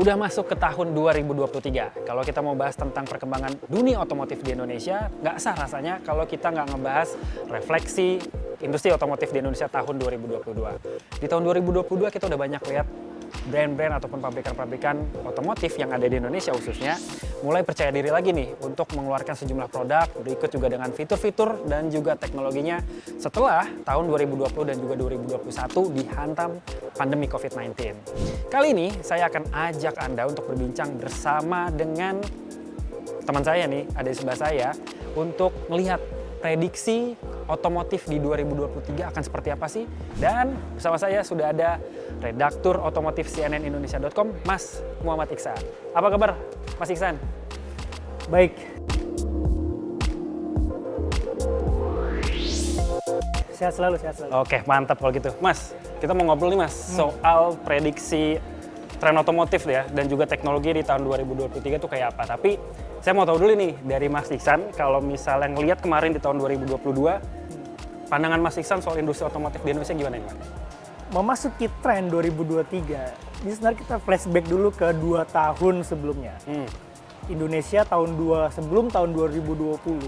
Udah masuk ke tahun 2023. Kalau kita mau bahas tentang perkembangan dunia otomotif di Indonesia, nggak sah rasanya kalau kita nggak ngebahas refleksi industri otomotif di Indonesia tahun 2022. Di tahun 2022 kita udah banyak lihat brand-brand ataupun pabrikan-pabrikan otomotif yang ada di Indonesia khususnya mulai percaya diri lagi nih untuk mengeluarkan sejumlah produk berikut juga dengan fitur-fitur dan juga teknologinya setelah tahun 2020 dan juga 2021 dihantam pandemi COVID-19. Kali ini saya akan ajak Anda untuk berbincang bersama dengan teman saya nih, ada di sebelah saya untuk melihat prediksi otomotif di 2023 akan seperti apa sih? Dan bersama saya sudah ada redaktur otomotif CNN Indonesia.com, Mas Muhammad Iksan. Apa kabar, Mas Iksan? Baik. Sehat selalu, sehat selalu. Oke, mantap kalau gitu. Mas, kita mau ngobrol nih Mas soal prediksi tren otomotif ya dan juga teknologi di tahun 2023 itu kayak apa. Tapi saya mau tahu dulu nih dari Mas Iksan, kalau misalnya ngelihat kemarin di tahun 2022, pandangan Mas Iksan soal industri otomotif di Indonesia gimana nih Mas? Memasuki tren 2023, ini sebenarnya kita flashback dulu ke dua tahun sebelumnya. Hmm. Indonesia tahun dua sebelum tahun 2020,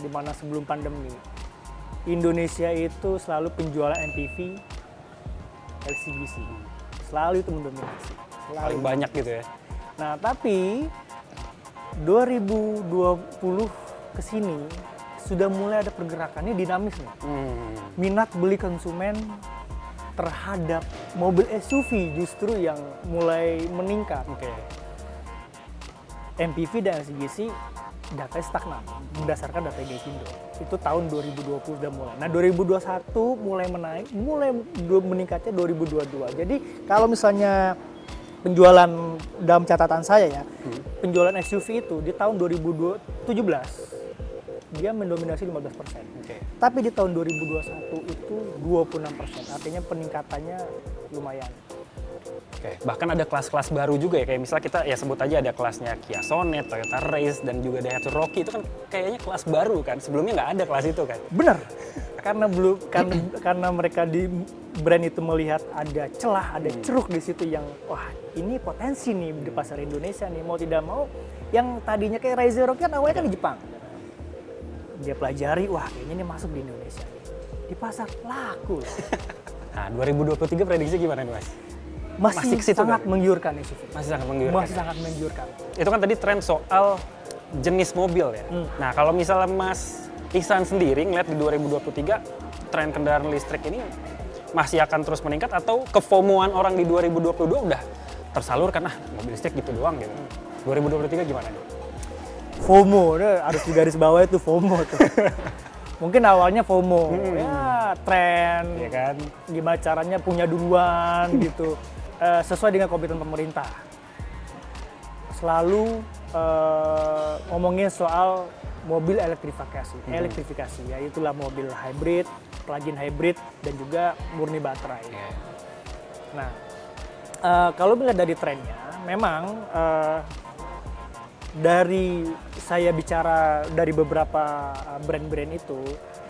di mana sebelum pandemi, Indonesia itu selalu penjualan MPV, LCGC, selalu itu mendominasi. Selalu. Paling banyak gitu ya. Nah, tapi 2020 ke sini sudah mulai ada pergerakannya dinamis nih. Hmm. Minat beli konsumen terhadap mobil SUV justru yang mulai meningkat. Oke. MPV dan LCGC datanya stagnan berdasarkan data Gaikindo. Itu tahun 2020 sudah mulai. Nah, 2021 mulai menaik, mulai meningkatnya 2022. Jadi kalau misalnya penjualan dalam catatan saya ya, penjualan SUV itu di tahun 2017 dia mendominasi 15%. Oke. Tapi di tahun 2021 itu 26%. Artinya peningkatannya lumayan. Oke, bahkan ada kelas-kelas baru juga ya, kayak misalnya kita ya sebut aja ada kelasnya Kia Sonet, Toyota Race, dan juga Daihatsu Rocky, itu kan kayaknya kelas baru kan, sebelumnya nggak ada kelas itu kan. Benar. Karena belum karena karena mereka di brand itu melihat ada celah, ada ceruk di situ yang wah ini potensi nih di pasar Indonesia nih mau tidak mau yang tadinya kayak Rise Rocky kan awalnya kan di Jepang. Dia pelajari wah kayaknya ini masuk di Indonesia. Di pasar laku. loh. Nah, 2023 prediksi gimana nih Mas? Masih, Masih sangat kan? menggiurkan SUV. Masih sangat menggiurkan. Masih sangat menggiurkan. Itu kan tadi tren soal jenis mobil ya. Hmm. Nah, kalau misalnya Mas Ihsan sendiri ngeliat di 2023 tren kendaraan listrik ini masih akan terus meningkat atau kefomoan orang di 2022 udah tersalurkan ah mobil listrik gitu doang gitu. 2023 gimana nih? FOMO, harus di garis bawah itu FOMO tuh. Mungkin awalnya FOMO, ya tren, Ya kan? gimana caranya punya duluan gitu, Eh, sesuai dengan komitmen pemerintah. Selalu eh, ngomongin soal mobil elektrifikasi, elektrifikasi, ya itulah mobil hybrid, plug-in hybrid, dan juga murni baterai. Nah, eh, kalau melihat dari trennya, memang eh, dari saya bicara dari beberapa eh, brand-brand itu,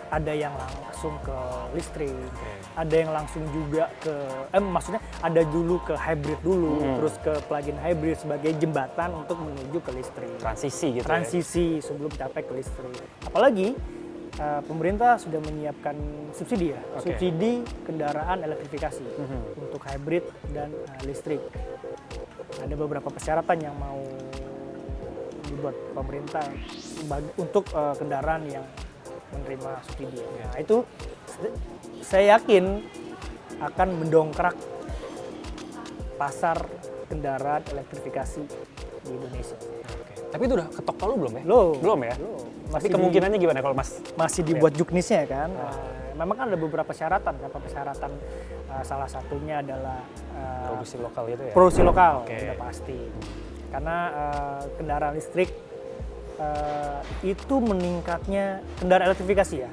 ada yang langsung ke listrik, ada yang langsung juga ke, eh maksudnya ada dulu ke hybrid dulu, Hmm. terus ke plug-in hybrid sebagai jembatan untuk menuju ke listrik Transisi gitu ya. transisi sebelum capai ke listrik. Apalagi uh, pemerintah sudah menyiapkan subsidi ya, Oke. subsidi kendaraan elektrifikasi Mhm. untuk hybrid dan uh, listrik. Ada beberapa persyaratan yang mau dibuat pemerintah untuk uh, kendaraan yang menerima subsidi. Nah itu saya yakin akan mendongkrak pasar kendaraan elektrifikasi di Indonesia. Oke. Tapi itu udah ketok palu belum ya? Loh. Belum ya? Loh. Tapi Masih di- kemungkinannya gimana kalau Mas? masih dibuat juknisnya kan. Eh, memang kan ada beberapa persyaratan. Apa persyaratan eh, salah satunya adalah eh, Produksi lokal gitu ya? produksi lokal, Oke. udah pasti. Karena eh, kendaraan listrik eh, itu meningkatnya kendaraan elektrifikasi ya,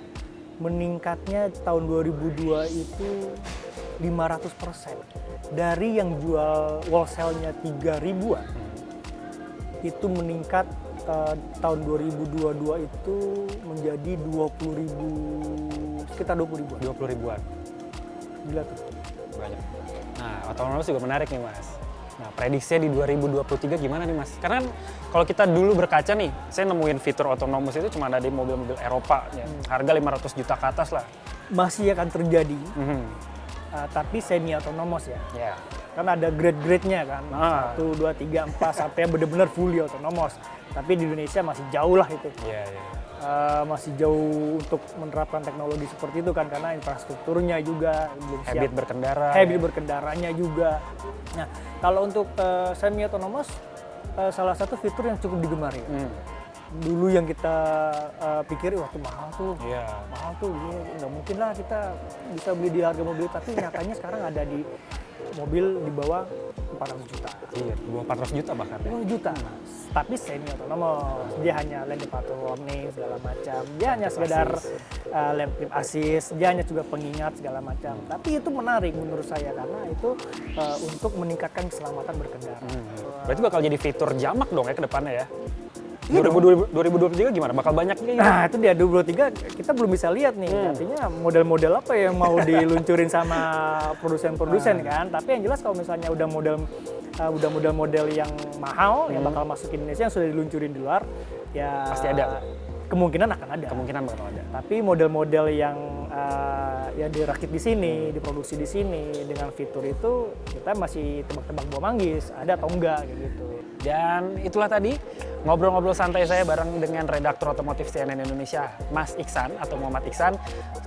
meningkatnya tahun 2002 itu 500% dari yang jual wholesale-nya 3 ribuan itu meningkat eh, tahun 2022 itu menjadi 20 ribu sekitar 20 ribuan 20 ribuan. gila tuh Banyak. Nah, otonomous juga menarik nih Mas. Nah, prediksinya di 2023 gimana nih Mas? Karena kan kalau kita dulu berkaca nih, saya nemuin fitur otonomus itu cuma ada di mobil-mobil Eropa, ya. harga 500 juta ke atas lah. Masih akan terjadi, Mhm. uh, tapi semi otonomos ya. Ya. Kan ada grade-grade-nya kan. Ah. 1, 2, 3, 4 sampai benar-benar fully otonomos. Tapi di Indonesia masih jauh lah itu. Iya, iya. Uh, masih jauh untuk menerapkan teknologi seperti itu kan karena infrastrukturnya juga belum siap. Habit berkendara. habit ya. berkendaranya juga. Nah, kalau untuk semi otonomos salah satu fitur yang cukup digemari. Hmm. Dulu yang kita uh, pikir waktu mahal tuh, Iya. mahal tuh, iya, nggak mungkin lah kita bisa beli di harga mobil. Tapi nyatanya sekarang ada di mobil di bawah 400 juta. Iya, 400 juta bahkan ya. 10 juta. Tapi semi otonomos, dia hanya lane departure warning segala macam. Dia hanya sekedar uh, lamp keep assist, dia hanya juga pengingat segala macam. Tapi itu menarik menurut saya karena itu uh, untuk meningkatkan keselamatan berkendara. Hmm. Berarti bakal jadi fitur jamak dong ya ke depannya ya. 2000 2023 gimana? Bakal banyak nih? Nah itu dia 2023 kita belum bisa lihat nih Hmm. artinya model-model apa yang mau diluncurin sama produsen-produsen kan tapi yang jelas kalau misalnya udah model uh, udah model-model yang mahal yang Hmm. bakal masuk ke Indonesia yang sudah diluncurin di luar ya Pasti ada. Kemungkinan akan ada Kemungkinan bakal ada. tapi model-model yang uh, ya dirakit di sini diproduksi di sini dengan fitur itu kita masih tebak-tebak buah manggis ada atau enggak kayak gitu Dan itulah tadi ngobrol-ngobrol santai saya bareng dengan redaktur otomotif CNN Indonesia, Mas Iksan atau Muhammad Iksan,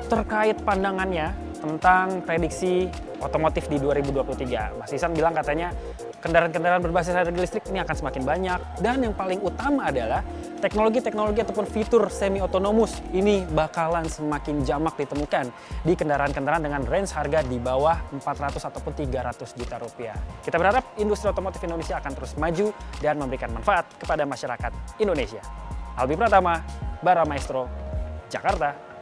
terkait pandangannya tentang prediksi otomotif di 2023. Mas Iksan bilang katanya kendaraan-kendaraan berbasis energi listrik ini akan semakin banyak dan yang paling utama adalah teknologi-teknologi ataupun fitur semi otonomus ini bakalan semakin jamak ditemukan di kendaraan-kendaraan dengan range harga di bawah 400 ataupun 300 juta rupiah. Kita berharap industri otomotif Indonesia akan terus maju dan memberikan manfaat kepada masyarakat Indonesia. Albi Pratama, Bara Maestro, Jakarta.